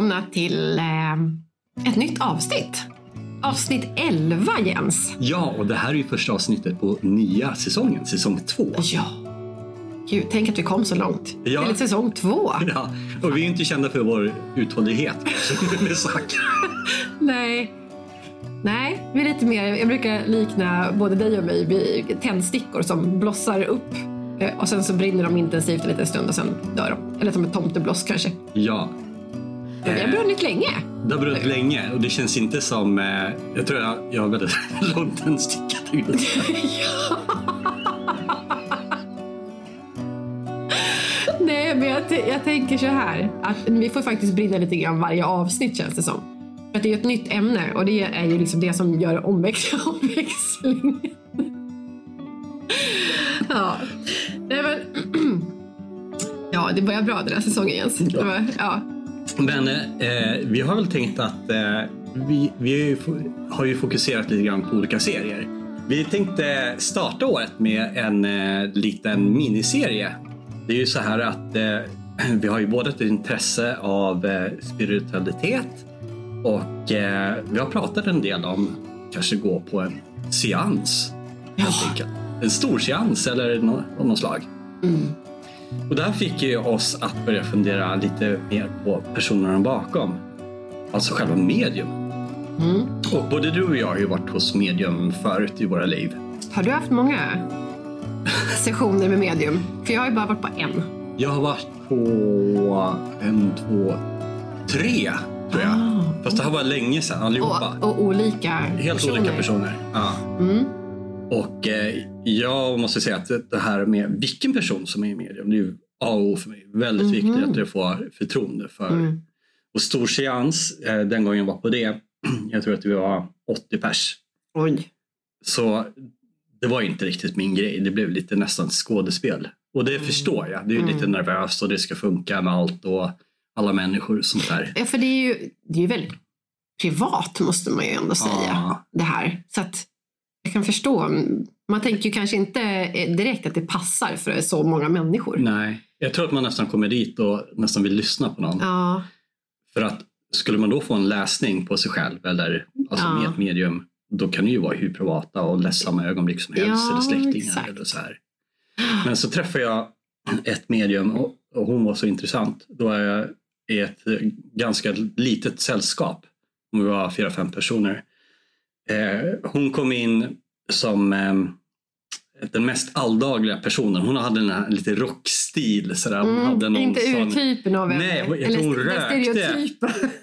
välkomna till eh, ett nytt avsnitt. Avsnitt 11 Jens. Ja, och det här är ju första avsnittet på nya säsongen, säsong två. Ja. Gud, tänk att vi kom så långt. Ja. Till säsong två. Ja, och vi är inte kända för vår uthållighet med saker. Nej. Nej, vi är lite mer, jag brukar likna både dig och mig vid tändstickor som blossar upp eh, och sen så brinner de intensivt en liten stund och sen dör de. Eller som ett tomtebloss kanske. Ja, Men det har brunnit länge. det har brunnit länge och det känns inte som... Eh, jag tror jag, jag har väldigt lång tändsticka. tänkte jag säga. Nej, men jag, jag tänker så här. Att vi får faktiskt brinna lite grann varje avsnitt känns det som. För att det är ju ett nytt ämne och det är ju liksom det som gör omväx- omväxling. ja. Nej, men... ja, det börjar bra den här säsongen Jens. Var, ja. Men eh, vi har väl tänkt att eh, vi, vi har ju fokuserat lite grann på olika serier. Vi tänkte starta året med en eh, liten miniserie. Det är ju så här att eh, vi har ju både ett intresse av eh, spiritualitet och eh, vi har pratat en del om kanske gå på en seans. Helt Ja. enkelt. En stor seans eller av något slag. Mm. Och det här fick ju oss att börja fundera lite mer på personerna bakom. Alltså själva medium. Mm. Och både du och jag har ju varit hos medium förut i våra liv. Har du haft många sessioner med medium? För jag har ju bara varit på en. Jag har varit på en, två, tre tror jag. Ah. Fast det här var länge sedan allihopa. Och, och olika Helt personer. olika personer. Ja. Mm. Och eh, jag måste säga att det här med vilken person som är i medium, det är ju A och O för mig. Väldigt Mhm. viktigt att jag får förtroende för. Mm. Och stor seans, eh, den gången jag var på det, jag tror att vi var 80 pers. Oj. Så det var inte riktigt min grej. Det blev lite nästan skådespel. Och det förstår jag. Det är ju lite Mm. nervöst och det ska funka med allt och alla människor och sånt där. Ja, för det är ju, det är ju väldigt privat måste man ju ändå säga. Ja. Det här. Så att jag kan förstå. Man tänker ju kanske inte eh, direkt att det passar för så många människor. Nej, jag tror att man nästan kommer dit och nästan vill lyssna på någon. Ja, För att skulle man då få en läsning på sig själv eller alltså Ja. med ett medium, då kan det ju vara hur privata och ledsamma ögonblick som helst Ja, eller släktingar. exakt. Eller så här. Men så träffade jag ett medium och, och hon var så intressant. Då var jag i ett ganska litet sällskap. Om vi var fyra, fem personer. Eh, hon kom in som eh, den mest alldagliga personen. Hon hade den här lite rockstil. Sådär. Hon hade mm, någon inte sån- urtypen av en. Nej, hon- eller hon rökte.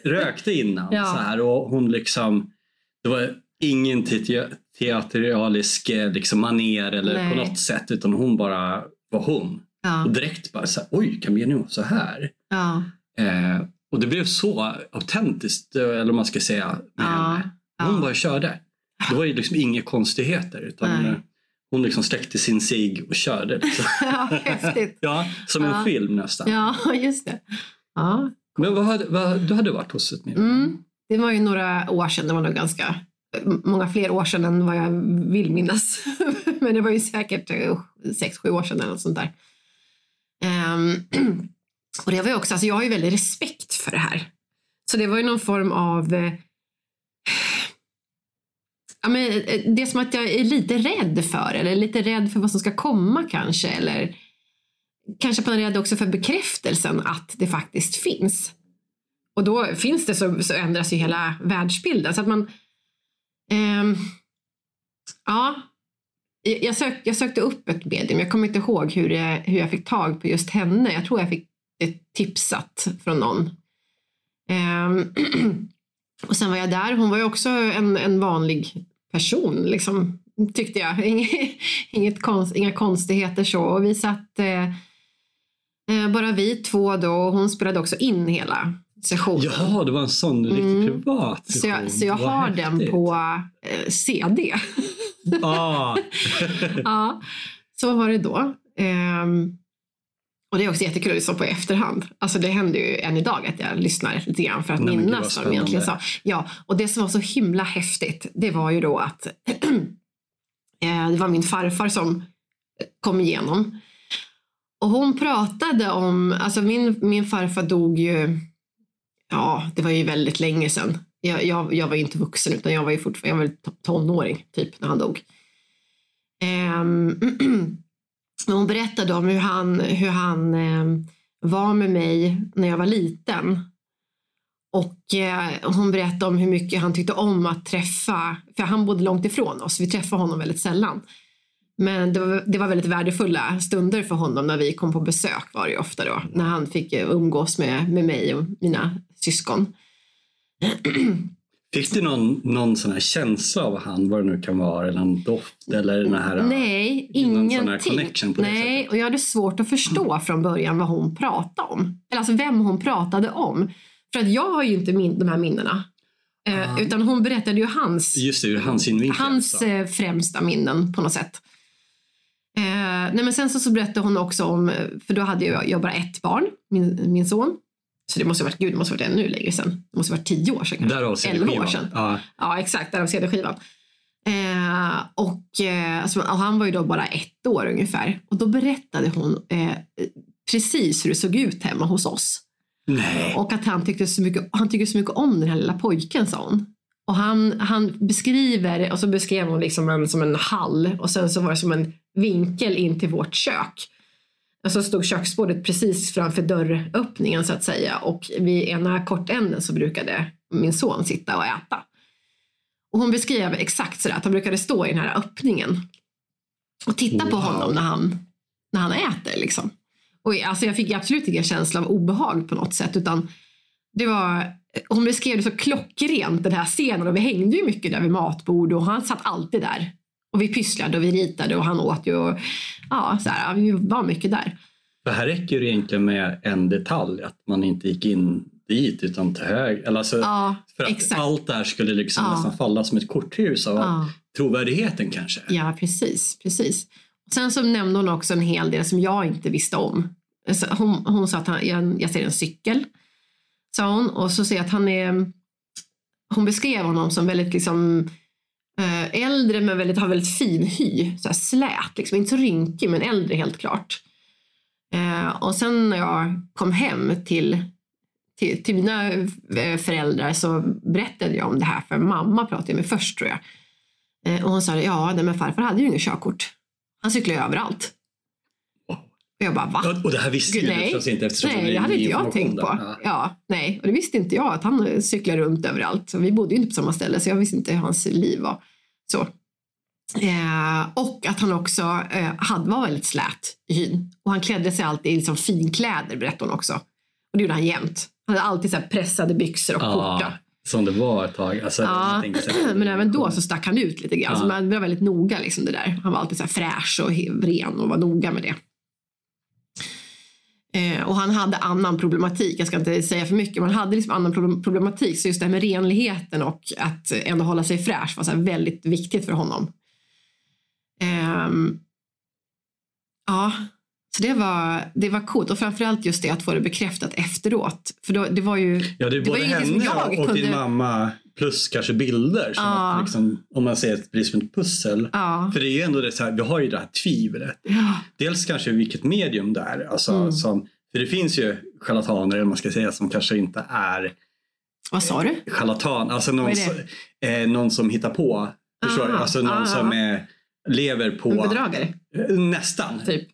rökte innan. Ja. Så här, och hon liksom, det var ingen te- teatralisk eh, liksom, maner eller Nej. på något sätt utan hon bara var hon. Ja, Och direkt bara så här, oj vara så här? ja, Eh, och det blev så autentiskt, eller vad man ska säga, med henne. Hon bara körde. Det var ju liksom inga konstigheter utan Nej. eh, hon liksom släckte sin cigg och körde. Liksom. ja, häftigt. ja, som en film nästan. Ja, just det. Ja. Men vad hade, vad, du hade varit hos ett? Mm. Det var ju några år sedan, det var nog ganska många fler år sedan än vad jag vill minnas. Men det var ju säkert eh, sex, sju år sedan eller något sånt där. Ehm, och det var ju också, alltså jag har ju väldigt respekt för det här. Så det var ju någon form av eh, Ja, men eh, det är som att jag är lite rädd för eller lite rädd för vad som ska komma kanske. Eller kanske man är rädd också för bekräftelsen att det faktiskt finns. Och då finns det så, så ändras ju hela världsbilden. Så att man... Eh, ja, jag, sök, jag sökte upp ett medium. Jag kommer inte ihåg hur, det, hur jag fick tag på just henne. Jag tror jag fick det tipsat från någon. Eh, och sen var jag där. Hon var ju också en, en vanlig person, liksom, tyckte jag. Inget, konst, inga konstigheter så. Och vi satt eh, eh, bara vi två då och hon spelade också in hela sessionen. Jaha, det var en sån riktigt Mm. privat Så jag, session. så jag Vad har den häftigt. på eh, CD. Ah. ja, så var det då? Ehm, och det är också jättekul att lyssna på i efterhand. Alltså det händer ju än idag att jag lyssnar lite grann för att Nej, minnas vad de egentligen sa. Ja, och det som var så himla häftigt, det var ju då att eh, det var min farfar som kom igenom. Och hon pratade om, alltså min, min farfar dog ju ja, det var ju väldigt länge sedan. Jag, jag, jag var ju inte vuxen utan jag var ju fortfarande jag var tonåring typ när han dog. Um, hon berättade om hur han, hur han eh, var med mig när jag var liten. Och eh, hon berättade om hur mycket han tyckte om att träffa, för han bodde långt ifrån oss, vi träffade honom väldigt sällan. Men det var, det var väldigt värdefulla stunder för honom när vi kom på besök var det ofta då, när han fick eh, umgås med, med mig och mina syskon. Fick du någon, någon sån här känsla av han, vad det nu kan vara, eller en doft eller den här Nej, ingenting. Nej, och jag hade svårt att förstå från början vad hon pratade om. Eller alltså vem hon pratade om. För att jag har ju inte min, de här minnena. Eh, ah. utan hon berättade ju hans, Just det, hans, hans eh, främsta minnen på något sätt. Eh, nej men sen så, så berättade hon också om, för då hade jag, jag bara ett barn, min, min son. Så det måste ha varit, gud, det måste ha varit ännu längre sedan. Det måste ha varit tio år sedan. Därav CD-skivan. år sedan. Ja, ja exakt, därav CD-skivan. Eh, och, eh, alltså, och han var ju då bara ett år ungefär. Och då berättade hon eh, precis hur det såg ut hemma hos oss. Nej. Och att han tyckte, så mycket, han tyckte så mycket om den här lilla pojken sa hon. Och han, han beskriver, och så beskrev hon liksom en, som en hall och sen så var det som en vinkel in till vårt kök. Och så stod köksbordet precis framför dörröppningen så att säga och vid ena kortänden så brukade min son sitta och äta. Och hon beskrev exakt sådär att han brukade stå i den här öppningen och titta wow. på honom när han, när han äter. Liksom. Och alltså jag fick absolut ingen känsla av obehag på något sätt utan det var, hon beskrev det så klockrent den här scenen och vi hängde ju mycket där vid matbord och han satt alltid där. Och vi pysslade och vi ritade och han åt ju och ja, så här, vi var mycket där. För här räcker det egentligen med en detalj, att man inte gick in dit utan till höger. Alltså, ja, för att exakt. allt det här skulle liksom ja. nästan falla som ett korthus av ja. trovärdigheten kanske. Ja, precis. precis. Sen så nämnde hon också en hel del som jag inte visste om. Hon, hon sa att han, jag, jag ser en cykel, sa hon. Och så ser jag att han är... Hon beskrev honom som väldigt liksom, Eh, äldre men väldigt, har väldigt fin hy. Så här slät, liksom. inte så rynkig men äldre helt klart. Eh, och sen när jag kom hem till, till, till, mina eh, föräldrar så berättade jag om det här för mamma pratade jag med först tror jag. Eh, och hon sa ja, nej, men farfar hade ju inget körkort. Han cyklade överallt. Och jag bara va? Och det här visste Gud, du förstås inte eftersom Nej, det hade inte jag tänkt på. Ja. ja. nej, och det visste inte jag att han cyklar runt överallt. Så vi bodde ju inte på samma ställe så jag visste inte hur hans liv var. Så. Eh, och att han också eh, hade, var väldigt slät i hyn. Och han klädde sig alltid i liksom finkläder berättade hon också. Och det gjorde han jämt. Han hade alltid så pressade byxor och ja, skjorta. Som det var ett tag. Alltså, ja, men även då så stack han ut lite grann. Ja. Så man var väldigt noga liksom det där. Han var alltid så fräsch och ren och var noga med det. Eh, och han hade annan problematik, jag ska inte säga för mycket, men han hade liksom annan problematik. Så just det här med renligheten och att ändå hålla sig fräsch var så väldigt viktigt för honom. Um, ja, så det var, det var coolt och framförallt just det att få det bekräftat efteråt. För då, det var ju... Ja, det är både det henne och kunde... din mamma plus kanske bilder. Som ja. att liksom, om man ser det som ett pussel. Ja. För det är ju ändå det så här, vi har ju det här tvivlet. Ja. Dels kanske vilket medium det är. Alltså, mm. som, för det finns ju charlataner, eller man ska säga, som kanske inte är vad sa du? Charlatan, alltså någon, som, eh, någon som hittar på. Förstår du? Alltså någon aha. som är lever på... En bedragare? Nästan. Typ.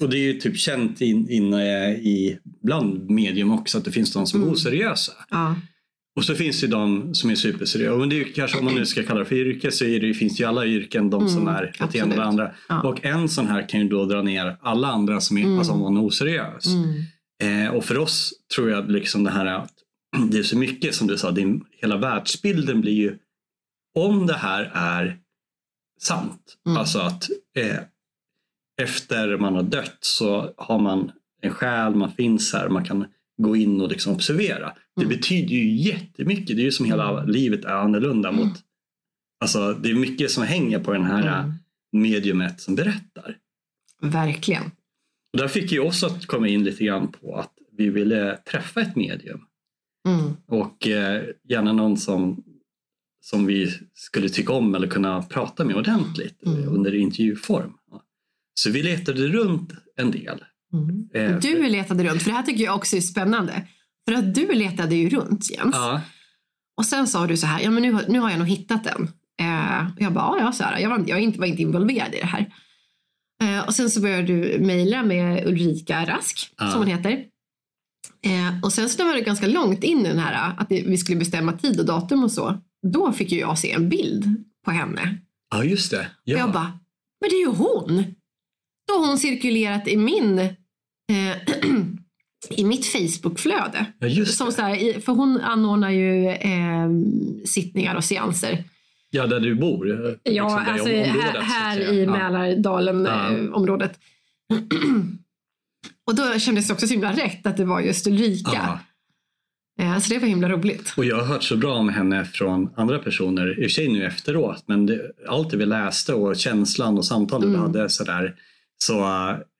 Och det är ju typ känt inne in, i bland medium också att det finns de som är mm. oseriösa. Ja. Och så finns det de som är superseriösa. Men det är kanske om man nu ska kalla det för yrke så det, finns ju alla yrken de som mm, är det ena eller andra. Ja. Och en sån här kan ju då dra ner alla andra som är, mm. alltså man är oseriös. Mm. Eh, och för oss tror jag liksom det här att det är så mycket som du sa, din, hela världsbilden blir ju om det här är sant. Mm. Alltså att eh, efter man har dött så har man en själ, man finns här, man kan gå in och liksom observera. Det mm. betyder ju jättemycket. Det är ju som hela mm. livet är annorlunda mot... Mm. Alltså det är mycket som hänger på den här mm. mediumet som berättar. Verkligen. Och där fick ju oss att komma in lite grann på att vi ville träffa ett medium. Mm. Och eh, gärna någon som som vi skulle tycka om eller kunna prata med ordentligt mm. under intervjuform. Så vi letade runt en del. Mm. Eh, du letade runt, för det här tycker jag också är spännande. För att du letade ju runt Jens. Ja. Och sen sa du så här, ja men nu, nu har jag nog hittat den. Eh, och jag bara, ja, så här, jag, var, jag inte, var inte involverad i det här. Eh, och sen så började du mejla med Ulrika Rask, Ja. som hon heter. Eh, och sen så var det ganska långt in i den här, att vi skulle bestämma tid och datum och så. Då fick ju jag se en bild på henne. ja, just det. Ja. Och jag bara, men det är ju hon! Då har hon cirkulerat i min eh, i mitt Facebookflöde. ja, Som så här, för hon anordnar ju eh, sittningar och seanser. Ja, där du bor. Ja, liksom i alltså området, här, här i Ja. Mälardalen Ja. eh, området. och då kändes det också så himla rätt att det var just Ulrika. Ja. Eh, så det var himla roligt. Och jag har hört så bra om henne från andra personer, i och för sig nu efteråt, men det, allt det vi läste och känslan och samtalet vi Mm. hade sådär. Så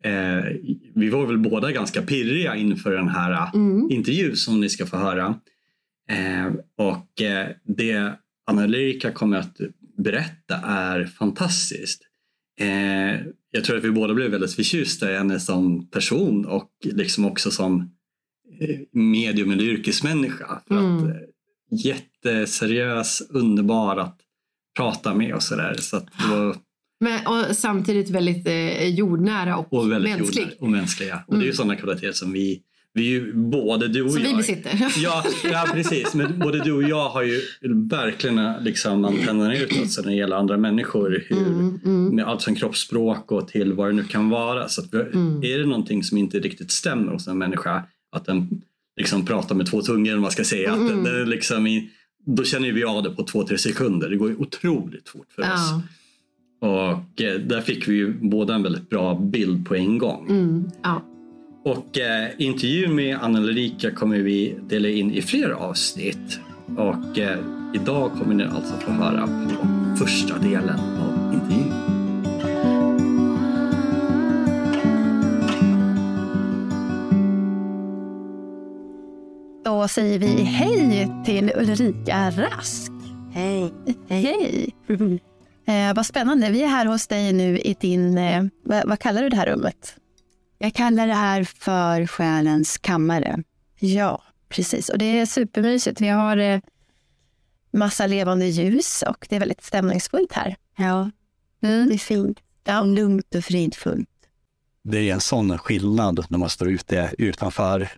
eh, vi var väl båda ganska pirriga inför den här eh, Mm. intervju som ni ska få höra. Eh, och eh, det Anna-Ulrika kommer att berätta är fantastiskt. Eh, jag tror att vi båda blev väldigt förtjusta i henne som person och liksom också som eh, medium eller yrkesmänniska. För Mm. att, jätteseriös, underbar att prata med och sådär. Så att det var Men, och samtidigt väldigt eh, jordnära och, och väldigt mänsklig. jordnära och mänskliga. Och det är ju Mm. sådana kvaliteter som vi, vi ju både du och Som jag. vi besitter. Ja, ja, precis. Men både du och jag har ju verkligen liksom antennerna utåt så när det gäller andra människor. Hur, Mm, mm, Med allt från kroppsspråk och till vad det nu kan vara. Så vi, Mm. är det någonting som inte riktigt stämmer hos en människa, att den liksom pratar med två tungor, eller vad man ska säga. Att den, Mm. den är liksom i, då känner vi av det på två, tre sekunder. Det går ju otroligt fort för oss. Och eh, där fick vi ju båda en väldigt bra bild på en gång. Mm, ja. Och eh, intervjun med Anna Ulrika kommer vi dela in i fler avsnitt. Och eh, idag kommer ni alltså få höra på första delen av intervjun. Då säger vi hej till Ulrika Rask. Hej. Hej! Eh, vad spännande. Vi är här hos dig nu i din, eh, vad, vad kallar du det här rummet? Jag kallar det här för själens kammare. Ja, precis. Och det är supermysigt. Vi har eh, massa levande ljus och det är väldigt stämningsfullt här. Ja, Mm. det är fint. Ja. Lugnt och fridfullt. Det är en sån skillnad när man står ute utanför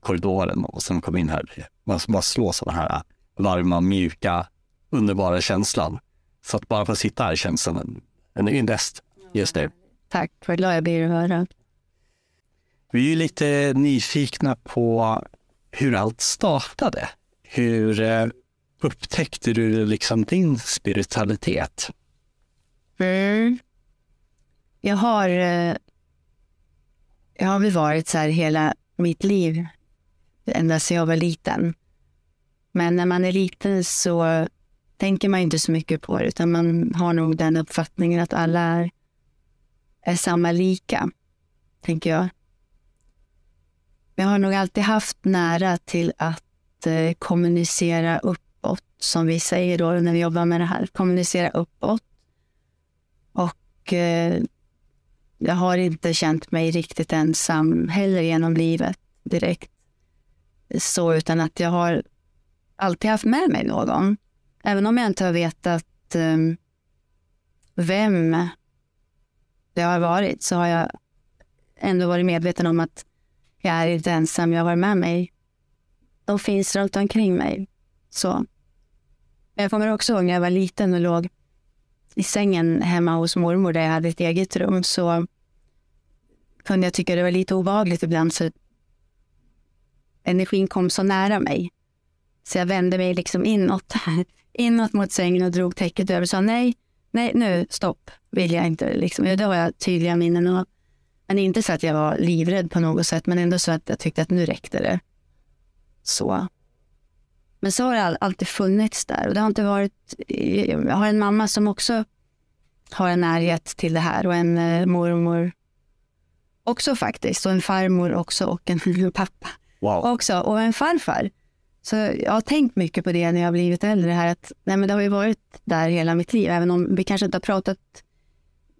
korridoren och sen kommer in här. Man bara slås av den här varma, mjuka, underbara känslan. Så att bara få sitta här känns som en, en ynnest just nu. Tack, vad glad jag blir att höra. Vi är ju lite nyfikna på hur allt startade. Hur eh, upptäckte du liksom din spiritualitet? Mm. Jag har, eh, jag har varit så här hela mitt liv, ända sedan jag var liten. Men när man är liten så tänker man inte så mycket på det, utan man har nog den uppfattningen att alla är, är samma lika, tänker jag. Jag har nog alltid haft nära till att eh, kommunicera uppåt, som vi säger då när vi jobbar med det här. Kommunicera uppåt. Och eh, jag har inte känt mig riktigt ensam heller genom livet direkt. Så, utan att jag har alltid haft med mig någon. Även om jag inte har vetat um, vem det har varit så har jag ändå varit medveten om att jag är inte ensam. Jag har med mig. De finns runt omkring mig. Så. Jag kommer också ihåg när jag var liten och låg i sängen hemma hos mormor där jag hade ett eget rum så kunde jag tycka det var lite obehagligt ibland så energin kom så nära mig. Så jag vände mig liksom inåt, inåt mot sängen och drog täcket över och sa nej, nej nu stopp, vill jag inte. Liksom. Det har jag tydliga minnen av. Men inte så att jag var livrädd på något sätt, men ändå så att jag tyckte att nu räckte det. Så. Men så har det all- alltid funnits där. Och det har inte varit... Jag har en mamma som också har en närhet till det här och en eh, mormor också faktiskt. Och en farmor också och en pappa Wow. också. Och en farfar. Så jag har tänkt mycket på det när jag har blivit äldre. här att nej men Det har ju varit där hela mitt liv. Även om vi kanske inte har pratat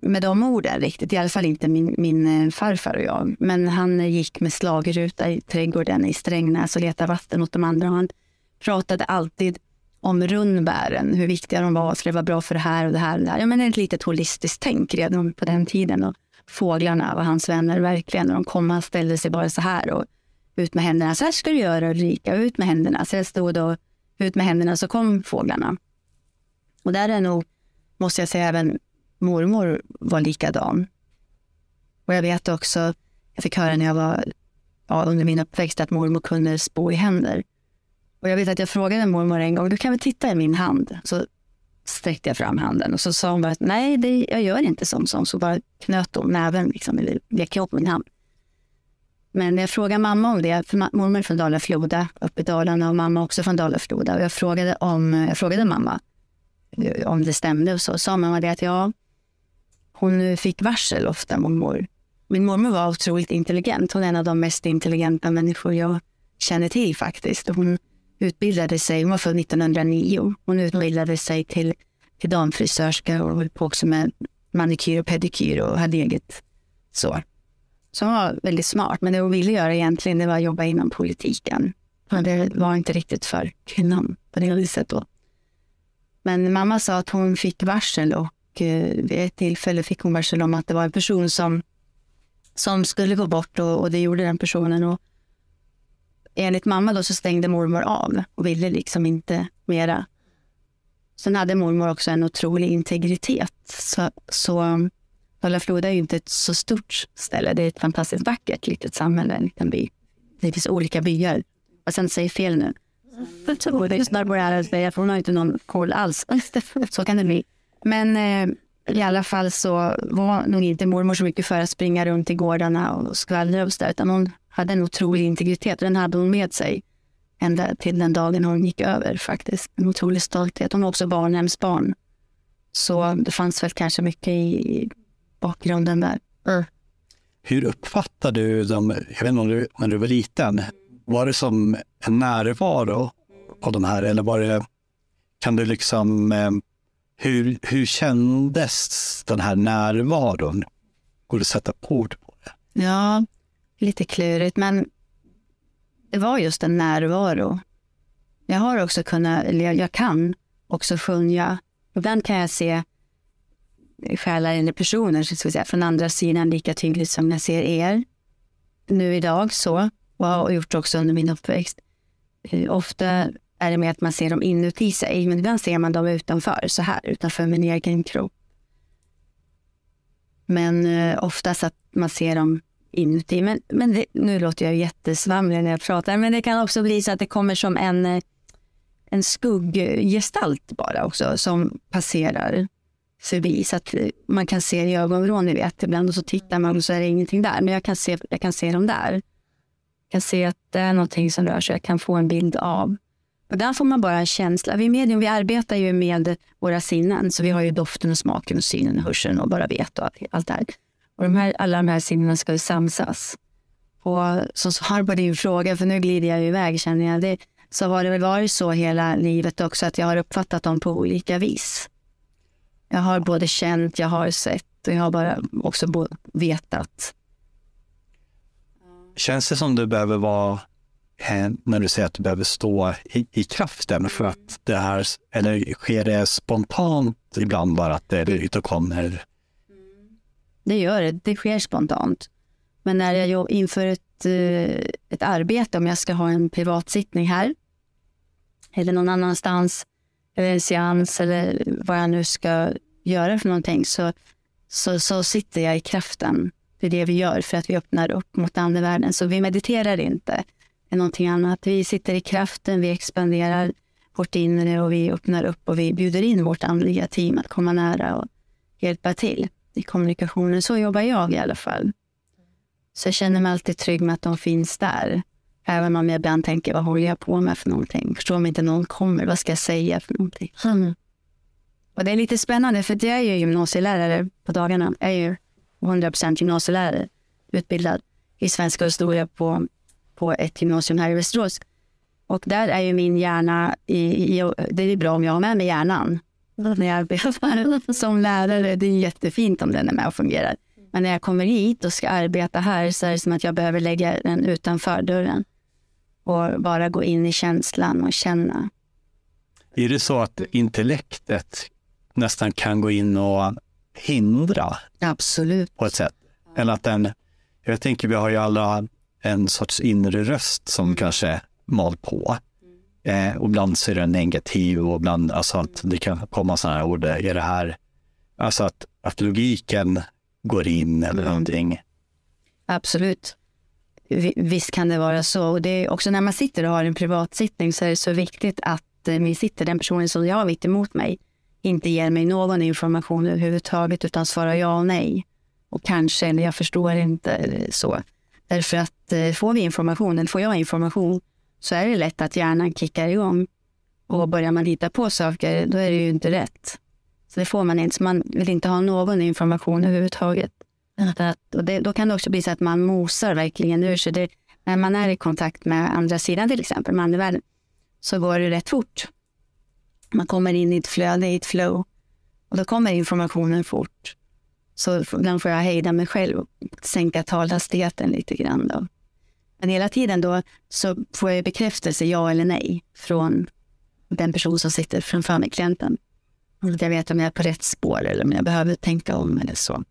med de orden riktigt. I alla fall inte min, min eh, farfar och jag. Men han gick med slagruta i trädgården i Strängnäs och letade vatten åt de andra. Han pratade alltid om rundbären, hur viktiga de var, skulle vara bra för det här och det här. Och det här. Ja, men ett litet holistiskt tänk redan på den tiden. Och fåglarna var hans vänner verkligen. När de kom, och ställde sig bara så här och ut med händerna. Så här ska du göra Ulrika, ut med händerna. Så jag stod och ut med händerna så kom fåglarna. Och där är nog, måste jag säga, även mormor var likadan. Och jag vet också, jag fick höra när jag var ja, under min uppväxt att mormor kunde spå i händer. Och jag vet att jag frågade mormor en gång, du kan väl titta i min hand? Så sträckte jag fram handen och så sa hon bara, nej, det, jag gör inte som så. Så bara knöt hon näven, liksom, eller vek ihop min hand. Men jag frågade mamma om det, för mormor är från Dala-Floda, uppe i Dalarna och mamma också från Dala-Floda. Jag frågade, om, jag frågade mamma eh, om det stämde och så sa mamma det att ja, hon fick varsel ofta, mormor. Min mormor var otroligt intelligent. Hon är en av de mest intelligenta människor jag känner till faktiskt. Hon utbildade sig, hon var född 1909. Hon utbildade sig till, till damfrisörska och höll på också med manikyr och pedikyr och hade eget så som hon var väldigt smart. Men det hon ville göra egentligen det var att jobba inom politiken. Men det var inte riktigt för kvinnan på det viset då. Men mamma sa att hon fick varsel och eh, vid ett tillfälle fick hon varsel om att det var en person som, som skulle gå bort och, och det gjorde den personen. Och enligt mamma då så stängde mormor av och ville liksom inte mera. Sen hade mormor också en otrolig integritet. Så, så Dala-Floda är ju inte ett så stort ställe. Det är ett fantastiskt vackert litet samhälle, en liten by. Det finns olika byar. Och sen säger fel nu. Lyssnar på det här och säger att hon har inte någon koll alls. Så kan det bli. Men eh, i alla fall så var nog inte mormor så mycket för att springa runt i gårdarna och skvallra och så där, utan hon hade en otrolig integritet och den hade hon med sig ända till den dagen hon gick över faktiskt. En otrolig stolthet. Hon var också barnhemsbarn. Så det fanns väl kanske mycket i bakgrunden där. Mm. Hur uppfattade du dem, jag vet inte om du, när du var liten, var det som en närvaro av de här eller var det, kan du liksom, eh, hur, hur kändes den här närvaron? Går det att sätta ord på det? Ja, lite klurigt, men det var just en närvaro. Jag har också kunnat, eller jag, kan också sjunga. Ibland kan jag se själar eller personer så säga, från andra sidan lika tydligt som jag ser er nu idag så och har gjort också under min uppväxt. Eh, ofta är det med att man ser dem inuti sig, men ibland ser man dem utanför, så här, utanför min egen kropp. Men eh, oftast att man ser dem inuti. Men, men det, nu låter jag jättesvamlig när jag pratar, men det kan också bli så att det kommer som en, eh, en skugggestalt bara också som passerar förbi så att eh, man kan se i ögonvrån, ni vet. Ibland och så tittar man och så är det ingenting där. Men jag kan se, jag kan se dem där. Jag kan se att det är någonting som rör sig. Jag kan få en bild av. Och där får man bara en känsla. Vi medium, vi arbetar ju med våra sinnen. Så vi har ju doften och smaken och synen och hörseln och bara vet och allt det här. Och de här, alla de här sinnena ska ju samsas. Och som svar på din fråga, för nu glider jag iväg känner jag, det, så har det väl varit så hela livet också att jag har uppfattat dem på olika vis. Jag har både känt, jag har sett och jag har bara också vetat. Känns det som du behöver vara, när du säger att du behöver stå i, i kraften för att det här, eller sker det spontant ibland bara att det ut och kommer? Det gör det, det sker spontant. Men när jag inför ett, eh, ett arbete, om jag ska ha en privatsittning här eller någon annanstans, eller en seans eller vad jag nu ska göra för någonting så, så, så sitter jag i kraften. Det är det vi gör för att vi öppnar upp mot andevärlden. Så vi mediterar inte är någonting annat. Vi sitter i kraften, vi expanderar vårt inre och vi öppnar upp och vi bjuder in vårt andliga team att komma nära och hjälpa till i kommunikationen. Så jobbar jag i alla fall. Så jag känner mig alltid trygg med att de finns där. Även om jag ibland tänker, vad håller jag på med för någonting? Förstår om inte någon kommer, vad ska jag säga för någonting? Mm. Och det är lite spännande för jag är ju gymnasielärare på dagarna. Jag är ju 100% gymnasielärare, utbildad i svenska och historia på, på ett gymnasium här i Västerås. Och där är ju min hjärna, i, i, det är bra om jag har med mig hjärnan. när jag arbetar som lärare. Det är jättefint om den är med och fungerar. Men när jag kommer hit och ska arbeta här så är det som att jag behöver lägga den utanför dörren och bara gå in i känslan och känna. Är det så att intellektet nästan kan gå in och hindra Absolut. på ett sätt? Eller att den, jag tänker vi har ju alla en sorts inre röst som kanske mal på. Eh, och ibland så är den negativ och ibland, alltså att det kan komma sådana här ord, är det här, alltså att, att logiken går in eller någonting. Absolut. Vi- Visst kan det vara så. Och det är också när man sitter och har en privatsittning så är det så viktigt att eh, vi sitter, den personen som jag har mitt emot mig, inte ger mig någon information överhuvudtaget utan svarar ja och nej. Och kanske, eller jag förstår inte eh, så. Därför att eh, får vi information, eller får jag information, så är det lätt att hjärnan kickar igång. Och börjar man hitta på saker, då är det ju inte rätt. Så det får man inte. Så man vill inte ha någon information överhuvudtaget. Att, och det, då kan det också bli så att man mosar verkligen ur sig. Det, när man är i kontakt med andra sidan till exempel, med andevärlden, så går det rätt fort. Man kommer in i ett flöde, i ett flow. Och då kommer informationen fort. Så ibland får jag hejda mig själv och sänka talhastigheten lite grann. Då. Men hela tiden då så får jag bekräftelse, ja eller nej, från den person som sitter framför mig, klienten. Att jag vet om jag är på rätt spår eller om jag behöver tänka om eller så.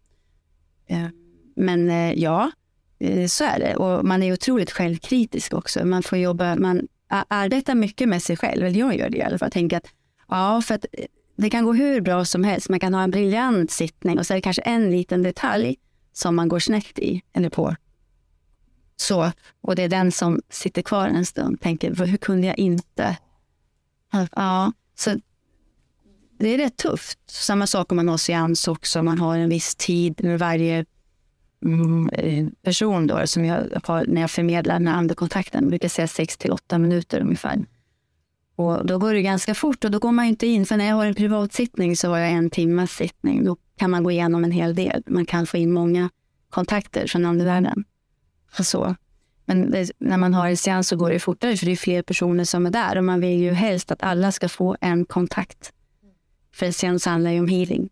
Eh, men eh, ja, eh, så är det. Och man är otroligt självkritisk också. Man får jobba, man arbetar mycket med sig själv. Eller jag gör det i alla fall. Tänker att, ja, för att eh, det kan gå hur bra som helst. Man kan ha en briljant sittning och så är det kanske en liten detalj som man går snett i eller på. Så, och det är den som sitter kvar en stund. Tänker, hur kunde jag inte? Ja, så det är rätt tufft. Samma sak om man har seans också. Man har en viss tid med varje mm, eh, person då, som jag har när jag förmedlar den här andekontakten. Jag brukar säga 6 till 8 minuter ungefär. Och då går det ganska fort och då går man ju inte in. För när jag har en privatsittning så har jag en timmas sittning. Då kan man gå igenom en hel del. Man kan få in många kontakter från andevärlden. Och Så. Men det, när man har en seans så går det fortare för det är fler personer som är där och man vill ju helst att alla ska få en kontakt. För en seans handlar ju om healing.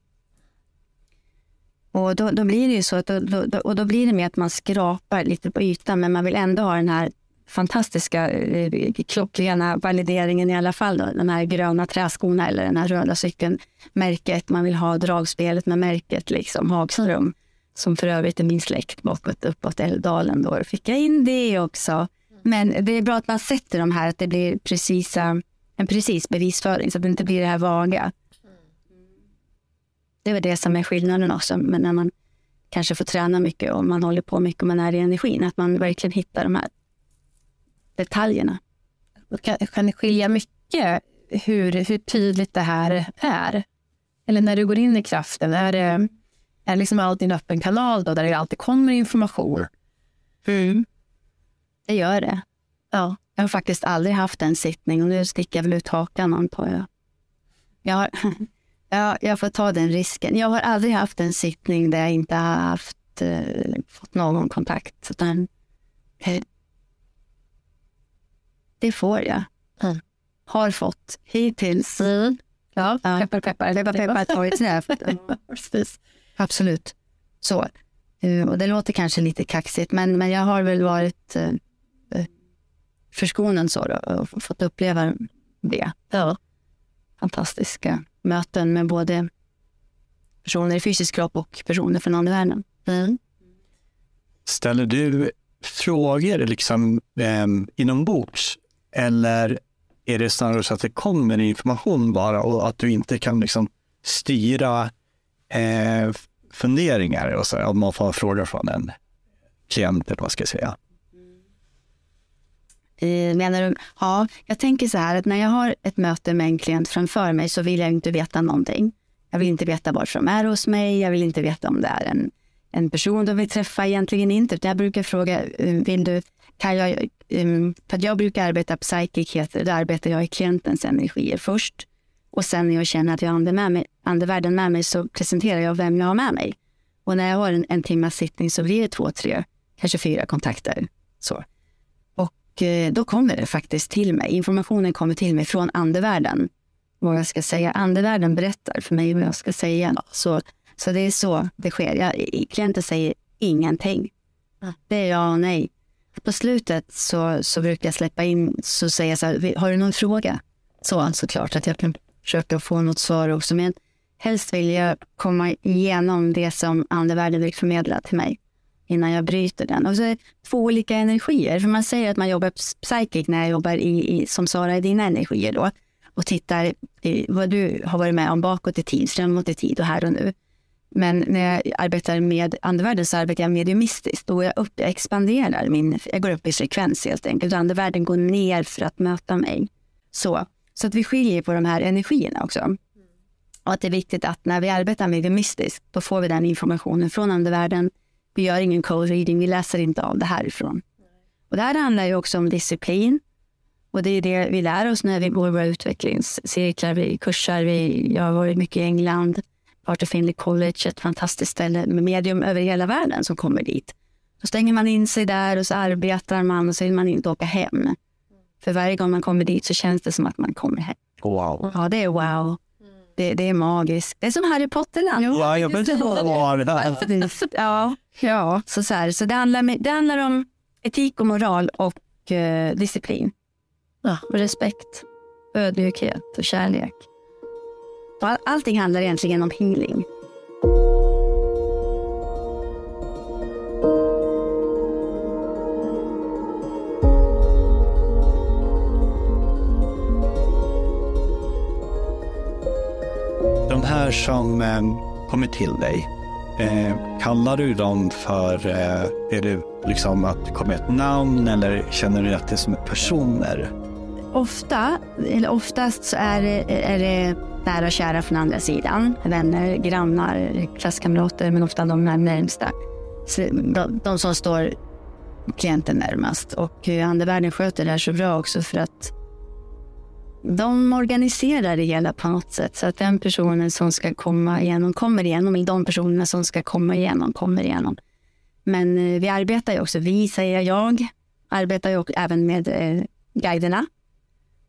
Och då, då blir det ju så att då, då, då- och då blir det med att man skrapar lite på ytan men man vill ändå ha den här fantastiska eh, klockrena valideringen i alla fall. Då. Den här gröna träskorna eller den här röda cykeln. Märket, man vill ha dragspelet med märket, liksom Hagström. Som för övrigt är min släkt bakåt uppåt Älvdalen. Då fick jag in det också. Men det är bra att man sätter de här, att det blir precisa, en precis bevisföring så att det inte blir det här vaga. Det är väl det som är skillnaden också. Men när man kanske får träna mycket och man håller på mycket och man är i energin, att man verkligen hittar de här detaljerna. Kan, kan det skilja mycket hur, hur tydligt det här är? Eller när du går in i kraften, är det, är det liksom alltid en öppen kanal då, där det alltid kommer information? Det gör det. Ja, jag har faktiskt aldrig haft en sittning och nu sticker jag väl ut hakan antar jag. Jag, har, ja, jag får ta den risken. Jag har aldrig haft en sittning där jag inte har haft, eh, fått någon kontakt. Utan, eh, det får jag. Mm. Har fått hittills. Ja, Ja. peppar, peppar. Peppar, peppar, ta i trä. Absolut. Så. Eh, Och det låter kanske lite kaxigt, men, men jag har väl varit eh, eh, förskonad så då, och fått uppleva det. Ja. Fantastiska möten med både personer i fysisk kropp och personer från andevärlden. Mm. Ställer du frågor liksom, eh, inombords eller är det snarare så att det kommer information bara och att du inte kan liksom, styra eh, funderingar och så, om man får frågor från en klient eller vad ska jag säga. Eh, menar du? Ja, jag tänker så här att när jag har ett möte med en klient framför mig så vill jag inte veta någonting. Jag vill inte veta varför de är hos mig. Jag vill inte veta om det är en, en person de vill träffa. Egentligen inte. Utan jag brukar fråga, eh, vill du, kan jag, för att jag brukar arbeta psychic heter då arbetar jag i klientens energier först. Och sen när jag känner att jag har ande med mig, andevärlden med mig så presenterar jag vem jag har med mig. Och när jag har en, en timmas sittning så blir det två, tre, kanske fyra kontakter. Så. Och eh, då kommer det faktiskt till mig. Informationen kommer till mig från andevärlden. vad jag ska säga. Andevärlden berättar för mig vad jag ska säga. Så, så det är så det sker. Jag, klienten säger ingenting. Det är ja och nej. På slutet så, så brukar jag släppa in, så säger jag så här, har du någon fråga? Så såklart att jag kan försöka få något svar också. Men helst vill jag komma igenom det som andevärlden vill förmedla till mig innan jag bryter den. Och så är det två olika energier. För man säger att man jobbar psychic när jag jobbar i, i som Sara, i dina energier då. Och tittar i vad du har varit med om bakåt i tid, framåt i tid och här och nu. Men när jag arbetar med andevärlden så arbetar jag mediumistiskt. Då jag, upp, jag expanderar, min, jag går upp i frekvens helt enkelt. Andevärlden går ner för att möta mig. Så, så att vi skiljer på de här energierna också. Och att det är viktigt att när vi arbetar mediumistiskt, då får vi den informationen från andevärlden. Vi gör ingen code reading, vi läser inte av det härifrån. Och det här handlar ju också om disciplin. Och det är det vi lär oss när vi går våra utvecklingscirklar, vi kursar. Vi, jag har varit mycket i England, Arthur Findlay College, ett fantastiskt ställe med medium över hela världen som kommer dit. Då stänger man in sig där och så arbetar man och så vill man inte åka hem. För varje gång man kommer dit så känns det som att man kommer hem. Wow. Ja, det är wow. Det, det är magiskt. Det är som Harry Potter-land. Ja, jag vet inte vad det där Ja, ja. Så, så, här, så det, handlar, det handlar om etik och moral och eh, disciplin. Ja, och respekt, ödmjukhet och kärlek. All, allting handlar egentligen om healing. De här som eh, kommer till dig, eh, kallar du dem för, eh, är det liksom att det kommer ett namn eller känner du att det är som personer? Ofta, eller oftast så är är det nära och kära från andra sidan. Vänner, grannar, klasskamrater, men ofta de närmsta. De, de som står klienten närmast. Och andevärlden sköter det här så bra också för att de organiserar det hela på något sätt så att den personen som ska komma igenom kommer igenom. De personerna som ska komma igenom kommer igenom. Men eh, vi arbetar ju också, vi säger jag, arbetar ju även med eh, guiderna.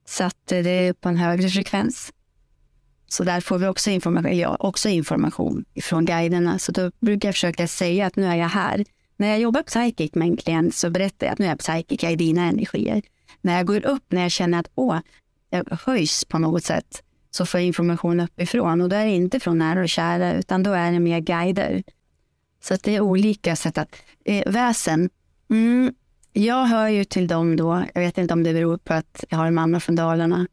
Så att eh, det är på en högre frekvens. Så där får vi också information, ja, också information från guiderna. Så då brukar jag försöka säga att nu är jag här. När jag jobbar psychic med en klient så berättar jag att nu är jag psychic, jag är dina energier. När jag går upp, när jag känner att åh, jag höjs på något sätt, så får jag information uppifrån. Och då är det inte från nära och kära, utan då är det mer guider. Så att det är olika sätt att... Eh, väsen. Mm, jag hör ju till dem då, jag vet inte om det beror på att jag har en mamma från Dalarna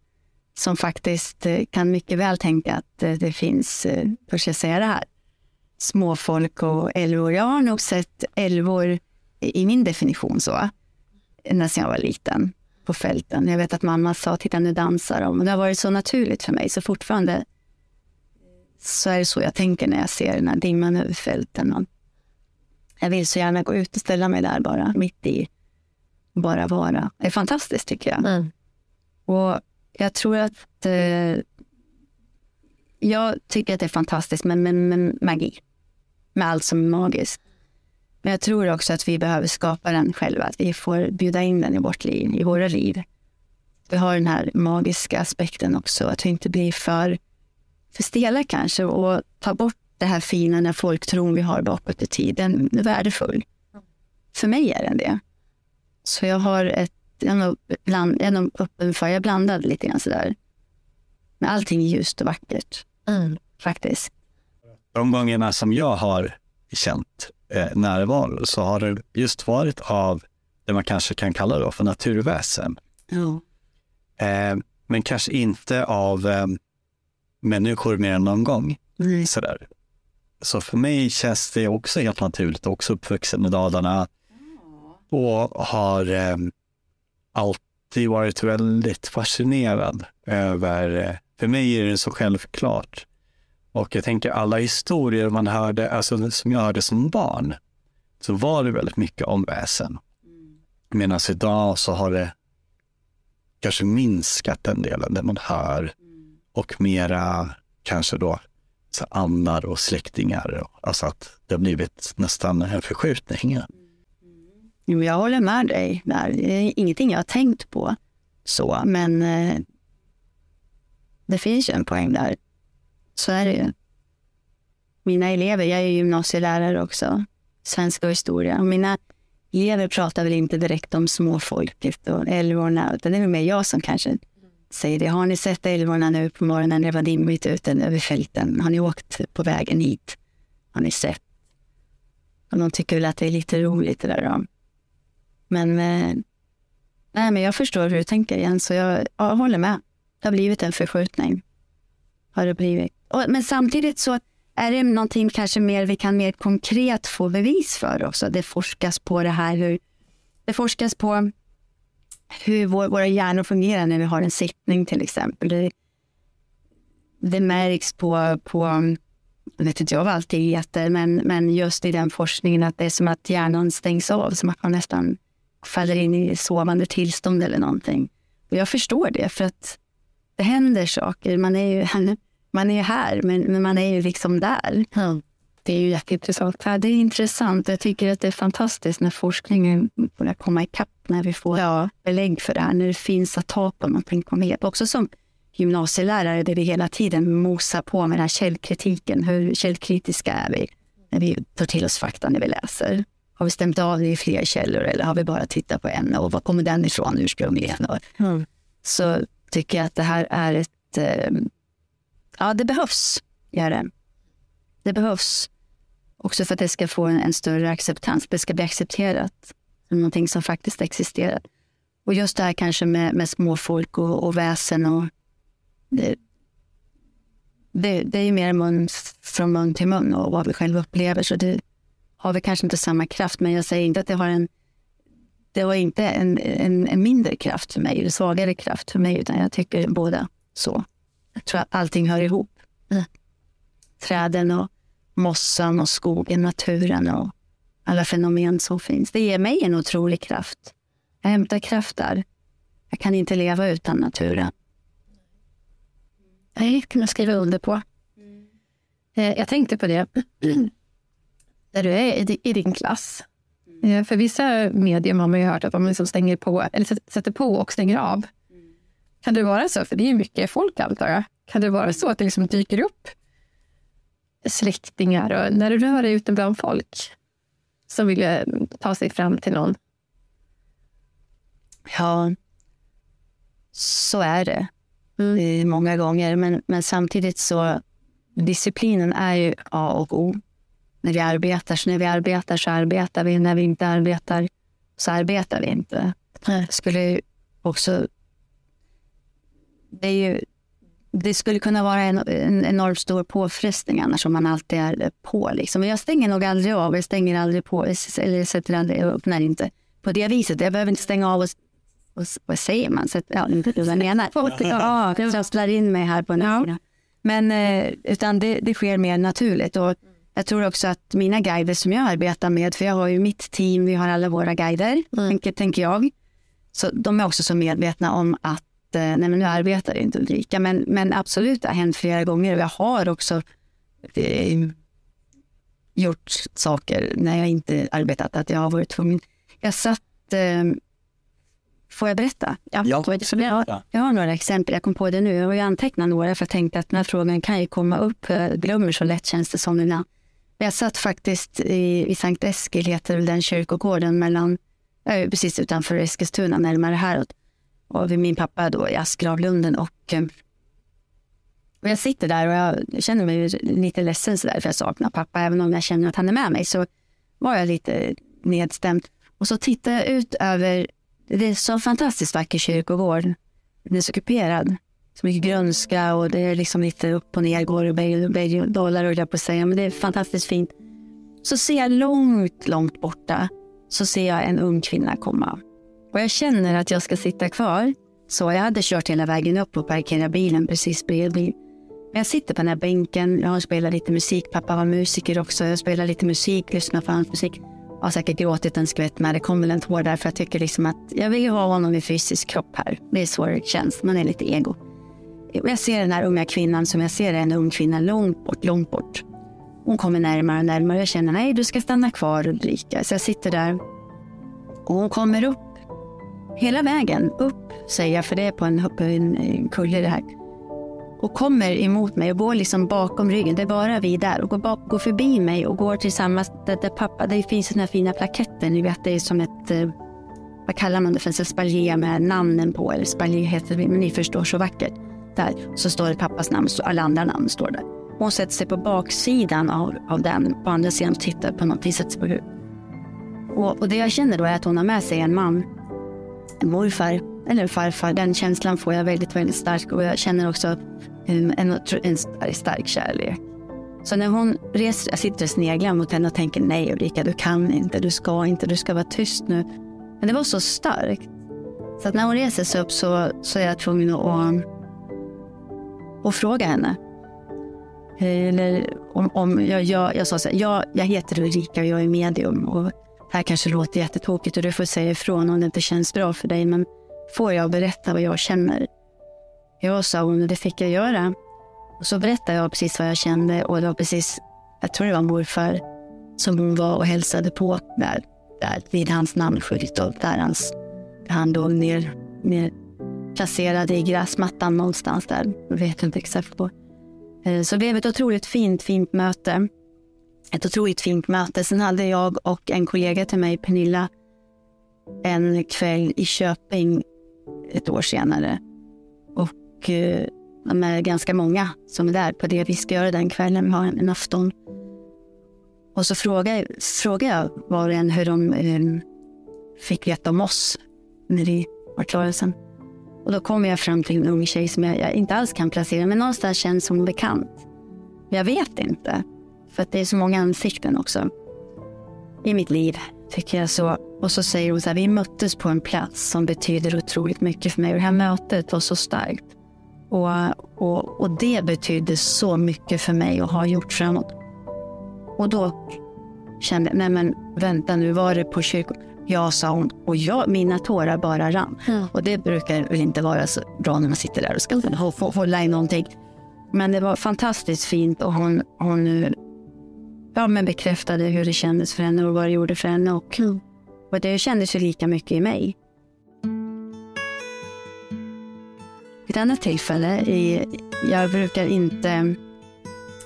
som faktiskt eh, kan mycket väl tänka att eh, det finns, hur eh, ska jag säga det här, småfolk och älvor. Jag har nog sett älvor i min definition så, när jag var liten på fälten. Jag vet att mamma sa, titta nu dansar de. Och det har varit så naturligt för mig, så fortfarande så är det så jag tänker när jag ser den här dimman över fälten. Jag vill så gärna gå ut och ställa mig där bara, mitt i. Bara vara. Det är fantastiskt tycker jag. Mm. Och jag tror att... Eh, jag tycker att det är fantastiskt med, med, med, magi. Med allt som är magiskt. Men jag tror också att vi behöver skapa den själva. Att vi får bjuda in den i vårt liv, i våra liv. Vi har den här magiska aspekten också. Att vi inte blir för, för stela kanske. Och ta bort det här fina när folktron vi har bakåt i tiden. Den är värdefull. För mig är den det. Så jag har ett jag är nog, bland, öppen för, jag blandade lite grann sådär. Men allting är ljust och vackert. Mm. Faktiskt. De gångerna som jag har känt eh, närvaro så har det just varit av det man kanske kan kalla då för naturväsen. Ja. Eh, men kanske inte av eh, människor mer än någon gång. Mm. Sådär. Så för mig känns det också helt naturligt, också uppvuxen i Dalarna och har eh, alltid varit väldigt fascinerad över, för mig är det så självklart. Och jag tänker alla historier man hörde, alltså som jag hörde som barn, så var det väldigt mycket om väsen. Medan idag så har det kanske minskat den delen där man hör och mera kanske då så andar och släktingar. Alltså att det har blivit nästan en förskjutning. Jo, jag håller med dig där. Det är ingenting jag har tänkt på så, men eh, det finns ju en poäng där. Så är det ju. Mina elever, jag är gymnasielärare också, svenska och historia. Och mina elever pratar väl inte direkt om småfolket och älvorna, utan det är väl mer jag som kanske säger det. Har ni sett älvorna nu på morgonen det var dimmigt ute över fälten? Har ni åkt på vägen hit? Har ni sett? Och de tycker väl att det är lite roligt det där. Då. Men, eh, nej, men jag förstår hur du tänker Jens, så jag, jag håller med. Det har blivit en förskjutning. Har det blivit. Och, men samtidigt så är det någonting kanske mer vi kan mer konkret få bevis för också. Det forskas på det här hur det forskas på hur vår, våra hjärnor fungerar när vi har en sittning till exempel. Det, det märks på, på, jag vet inte jag vad allt det heter, men, men just i den forskningen att det är som att hjärnan stängs av, som att man nästan faller in i sovande tillstånd eller någonting. Och jag förstår det, för att det händer saker. Man är ju, man är här, men, men man är ju liksom där. Ja. Det är ju jätteintressant. Ja, det är intressant. Jag tycker att det är fantastiskt när forskningen börjar komma ikapp, när vi får ja. belägg för det här, när det finns att ta på någonting konkret. Också som gymnasielärare, där vi hela tiden mosar på med den här källkritiken. Hur källkritiska är vi när vi tar till oss fakta när vi läser? Har vi stämt av det i fler källor eller har vi bara tittat på en? Och var kommer den ifrån ursprungligen? Mm. Så tycker jag att det här är ett... Eh, ja, det behövs, gör det. Det behövs också för att det ska få en, en större acceptans. Det ska bli accepterat som någonting som faktiskt existerar. Och just det här kanske med, med småfolk och, och väsen. Och det, det, det är ju mer mun, från mun till mun och vad vi själva upplever. Så det har vi kanske inte samma kraft. Men jag säger inte att det har en det var inte en, en, en, mindre kraft för mig, eller svagare kraft för mig, utan jag tycker båda så. Jag tror att allting hör ihop. Mm. Träden och mossan och skogen, naturen och alla fenomen som finns. Det ger mig en otrolig kraft. Jag hämtar kraft där. Jag kan inte leva utan naturen. Nej, kan jag skriva under på. Mm. Jag tänkte på det. Där du är i din klass Eh, för vissa medium har man ju hört att de liksom stänger på, eller sätter på och stänger av. Kan det vara så? För det är mycket folk antar jag. Kan det vara så att det liksom dyker upp släktingar och när du rör dig ute bland folk som vill eh, ta sig fram till någon? Ja, så är det mm. många gånger. Men, men samtidigt så disciplinen är ju A och O när vi arbetar. Så när vi arbetar så arbetar vi. När vi inte arbetar så arbetar vi inte. Det skulle också... Det, är ju, det skulle kunna vara en, en enormt stor påfrestning annars om man alltid är på. Liksom. Jag stänger nog aldrig av, jag stänger aldrig på, eller sätter aldrig, jag öppnar inte på det viset. Jag behöver inte stänga av och, och vad säger man? Så, ja, inte vad jag menar. ja, jag trasslar in mig här på nätterna. Ja. Men eh, utan det, det sker mer naturligt. Och jag tror också att mina guider som jag arbetar med, för jag har ju mitt team, vi har alla våra guider, mm. tänker, tänker jag. Så de är också så medvetna om att eh, nej men nu arbetar inte Ulrika, men, men absolut det har hänt flera gånger och jag har också eh, gjort saker när jag inte arbetat, att jag har varit tvungen. Jag satt, eh, får jag berätta? Ja. ja. Jag, jag har några exempel, jag kom på det nu, jag har ju antecknat några för jag tänkte att den här frågan kan ju komma upp, jag glömmer så lätt känns det som ibland. Jag satt faktiskt i, i Sankt Eskil, heter den kyrkogården, mellan, äh, precis utanför Eskilstuna, närmare häråt. Och vid min pappa då i Askravlunden. Och, eh, och jag sitter där och jag känner mig lite ledsen sådär, för jag saknar pappa. Även om jag känner att han är med mig så var jag lite nedstämd. Och så tittar jag ut över, det är så fantastiskt vacker kyrkogård. Den är så kuperad så mycket grönska och det är liksom lite upp och ner, går och berg och dalar jag på att säga. Men det är fantastiskt fint. Så ser jag långt, långt borta så ser jag en ung kvinna komma. Och jag känner att jag ska sitta kvar. Så jag hade kört hela vägen upp och parkerat bilen precis bredvid. Men jag sitter på den här bänken, jag har spelat lite musik, pappa var musiker också. Jag spelar lite musik, lyssnar på hans musik. Jag har säkert gråtit en skvätt med, det kom väl en tår där för jag tycker liksom att jag vill ha honom i fysisk kropp här. Det är så det känns, man är lite ego. Jag ser den här unga kvinnan som jag ser en ung kvinna långt bort, långt bort. Hon kommer närmare och närmare och jag känner nej, du ska stanna kvar Ulrika. Så jag sitter där och hon kommer upp hela vägen upp, säger jag, för det är på en, en kulle det här. och kommer emot mig och går liksom bakom ryggen. Det är bara vi där och går, bak, går förbi mig och går tillsammans. Där, där pappa, det finns den här fina plaketter. Ni vet, det är som ett, eh, vad kallar man det för, en spaljer med namnen på. Eller spaljer heter det, men ni förstår så vackert tittar så står det pappas namn, så alla andra namn står där. Hon sätter sig på baksidan av, av den, på andra sidan och tittar på någonting, sätter sig på huvudet. Och, och det jag känner då är att hon har med sig en man, en morfar eller farfar. Den känslan får jag väldigt, väldigt stark och jag känner också en, en, en stark, stark kärlek. Så när hon reser, jag sitter och sneglar mot henne och tänker nej Ulrika, du kan inte, du ska inte, du ska vara tyst nu. Men det var så starkt. Så att när hon reser sig upp så, så är jag tvungen att, och fråga henne. Eller om, om jag, jag, jag sa så här, jag, jag heter Ulrika och jag är medium. Och det här kanske låter jättetokigt och du får säga ifrån om det inte känns bra för dig. Men får jag berätta vad jag känner? Ja, sa hon, och det fick jag göra. Och så berättade jag precis vad jag kände och det var precis, jag tror det var morfar som hon var och hälsade på där, där vid hans namnskylt och där hans, han låg ner, ner placerade i gräsmattan någonstans där. Jag vet inte exakt på. Eh, så det blev ett otroligt fint, fint möte. Ett otroligt fint möte. Sen hade jag och en kollega till mig, Pernilla, en kväll i Köping ett år senare. Och eh, med de är ganska många som är där på det vi ska göra den kvällen. Vi har en afton. Och så frågade, frågade jag var och en hur de um, fick veta om oss när vi var klara sen. Och då kommer jag fram till en ung tjej som jag, jag inte alls kan placera, men någonstans känns hon bekant. Jag vet inte, för att det är så många ansikten också i mitt liv, tycker jag. så. Och så säger hon så här, vi möttes på en plats som betyder otroligt mycket för mig. Och det här mötet var så starkt. Och, och, och det betydde så mycket för mig och har gjort framåt. Och då kände jag, nej men vänta nu, var det på kyrkan? Ja, sa hon. Och jag, mina tårar bara rann. Mm. Och det brukar väl inte vara så bra när man sitter där och ska hålla i någonting. Men det var fantastiskt fint och hon, hon ja, men bekräftade hur det kändes för henne och vad det gjorde för henne. Och, mm. och det kändes ju lika mycket i mig. Vid ett annat tillfälle, i, jag brukar inte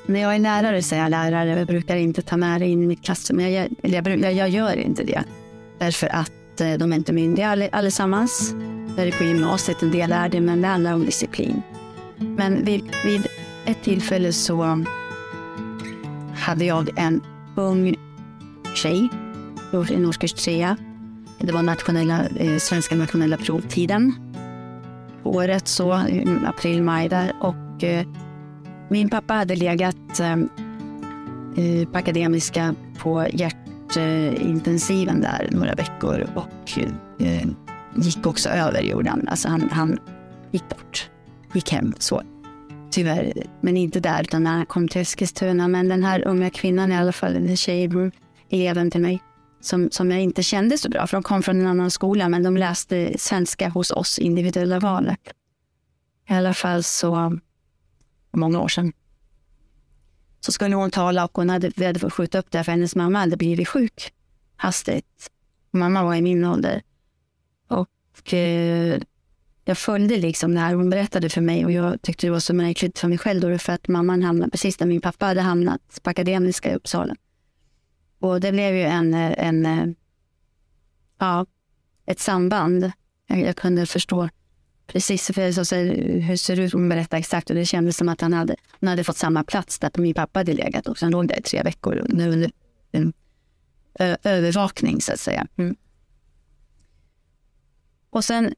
när jag är lärare så är jag lärare. Jag brukar inte ta med det in i mitt klassrum. Jag, jag, jag, jag, gör inte det. Därför att eh, de är inte myndiga allesammans. Det är på gymnasiet, en del är det, men det handlar om disciplin. Men vid, vid ett tillfälle så hade jag en ung tjej, en årskurs trea. Det var nationella, eh, svenska nationella provtiden. Året så, april, maj där. Och eh, min pappa hade legat eh, eh på Akademiska på hjärtintensiven där några veckor och eh, gick också över jorden. Alltså han, han gick bort, gick hem så. Tyvärr, men inte där utan när han kom till Eskilstuna. Men den här unga kvinnan i alla fall, den tjejen, eleven till mig, som, som jag inte kände så bra, för de kom från en annan skola, men de läste svenska hos oss, individuella valet. I alla fall så, många år sedan, så skulle hon tala och hon hade, vi hade fått skjuta upp det för hennes mamma hade blivit sjuk hastigt. Mamma var i min ålder. Och eh, jag följde liksom det här. Hon berättade för mig och jag tyckte det var så märkligt för mig själv då, för att mamman hamnade precis där min pappa hade hamnat, på Akademiska i Uppsala. Och det blev ju en, eh, en eh, ja, ett samband. Jag, jag kunde förstå precis för så, så, hur ser det ut. Hon berättade exakt och det kändes som att han hade, hon hade fått samma plats där min pappa hade legat också. Han låg där i tre veckor under en, övervakning så att säga. Mm. Och sen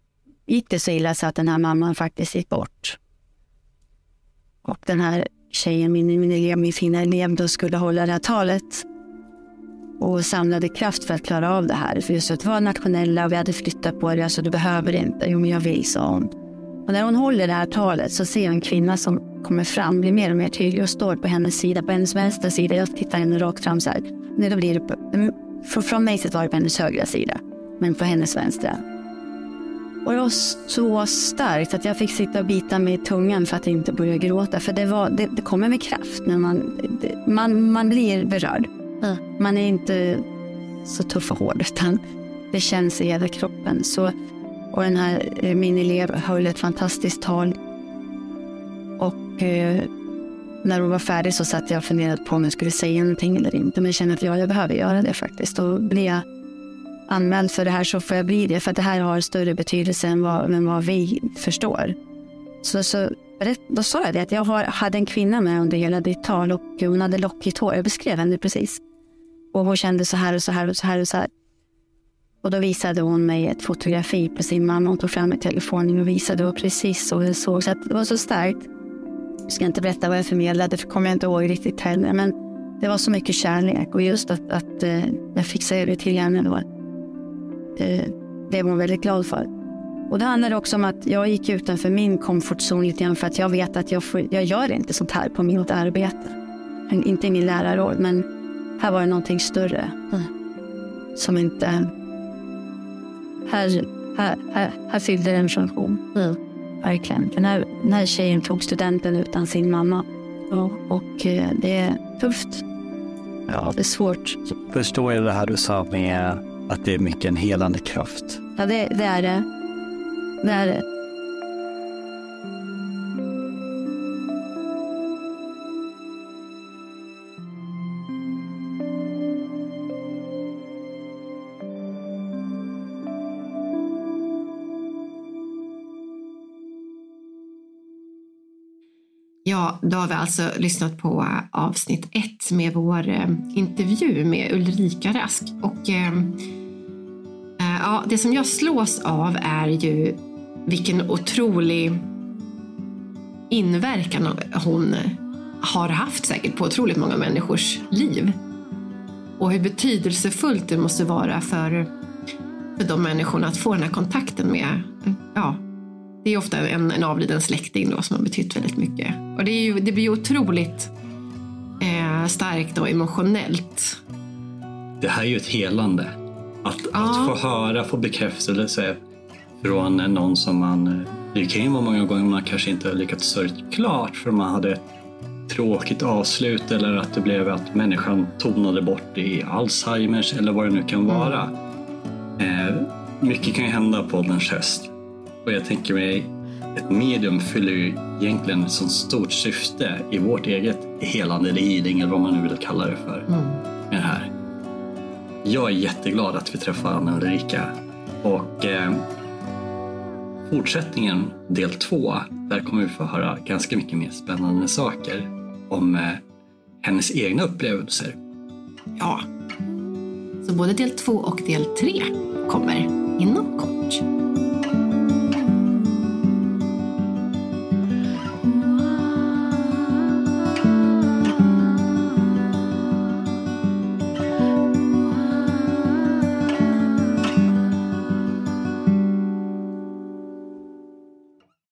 gick det så illa så att den här mamman faktiskt gick bort. Och den här tjejen, min, min, min fina elev, då skulle hålla det här talet och samlade kraft för att klara av det här. För just att det var nationella och vi hade flyttat på det. Alltså du behöver inte. Jo, men jag vill, sa hon. Och när hon håller det här talet så ser jag en kvinna som kommer fram, blir mer och mer tydlig och står på hennes sida, på hennes vänstra sida. Jag tittar henne rakt fram så här. Nej, då blir det på, mm, från mig sett var det på hennes högra sida, men på hennes vänstra. Och det var så starkt att jag fick sitta och bita mig i tungan för att inte börja gråta. För det, var, det, det kommer med kraft när man, det, man, man blir berörd. Man är inte så tuff och hård utan det känns i hela kroppen. Så, och den här, eh, min elev höll ett fantastiskt tal. Och eh, när hon var färdig så satt jag och funderade på om jag skulle säga någonting eller inte. Men jag kände att ja, jag behöver göra det faktiskt. Och blir jag anmäld för det här så får jag bli det. För att det här har större betydelse än vad, än vad vi förstår. Så, så då sa jag det att jag hade en kvinna med under hela ditt tal och hon hade lockigt hår. Jag beskrev henne precis. Och hon kände så här och så här och så här och så här. Och då visade hon mig ett fotografi på sin mamma. Hon tog fram ett telefonen och visade och precis så jag såg. Så det var så starkt. Jag ska inte berätta vad jag förmedlade, för kommer jag inte ihåg riktigt heller. Men det var så mycket kärlek och just att, att uh, jag fick säga det till henne då. Det blev hon väldigt glad för. Och det handlade också om att jag gick utanför min komfortzon lite grann för att jag vet att jag, får, jag gör inte sånt här på mitt arbete. Inte i min lärarroll, men här var det någonting större. Som inte... Här, här, här, här fyllde det en funktion. Mm. Verkligen. Här, den här tjejen tog studenten utan sin mamma. Och, och eh, det är tufft. Ja. Det är svårt. Förstår jag det här du sa med att det är mycket en helande kraft? Ja, det, det är det. Det är det. Ja, då har vi alltså lyssnat på eh, avsnitt ett med vår eh, intervju med Ulrika Rask. Och eh, eh, ja, det som jag slås av är ju vilken otrolig inverkan hon har haft säkert på otroligt många människors liv. Och hur betydelsefullt det måste vara för, för de människorna att få den här kontakten med ja, det är ofta en, en avliden släkting då som har betytt väldigt mycket. Och det, är ju, det blir ju otroligt eh, starkt och emotionellt. Det här är ju ett helande. Att, Ja. att få höra, få bekräftelse från någon som man... Det kan ju vara många gånger man kanske inte har lyckats sörja klart för man hade ett tråkigt avslut eller att det blev att människan tonade bort i Alzheimers eller vad det nu kan vara. Eh, mycket kan ju hända på ålderns höst. Och jag tänker mig, ett medium fyller ju egentligen ett sånt stort syfte i vårt eget helande eller healing eller vad man nu vill kalla det för. Mm. Med det här. Jag är jätteglad att vi träffar Anna Ulrika. Och eh, fortsättningen, del två, där kommer vi få höra ganska mycket mer spännande saker om eh, hennes egna upplevelser. Ja. Så både del två och del tre kommer inom kort.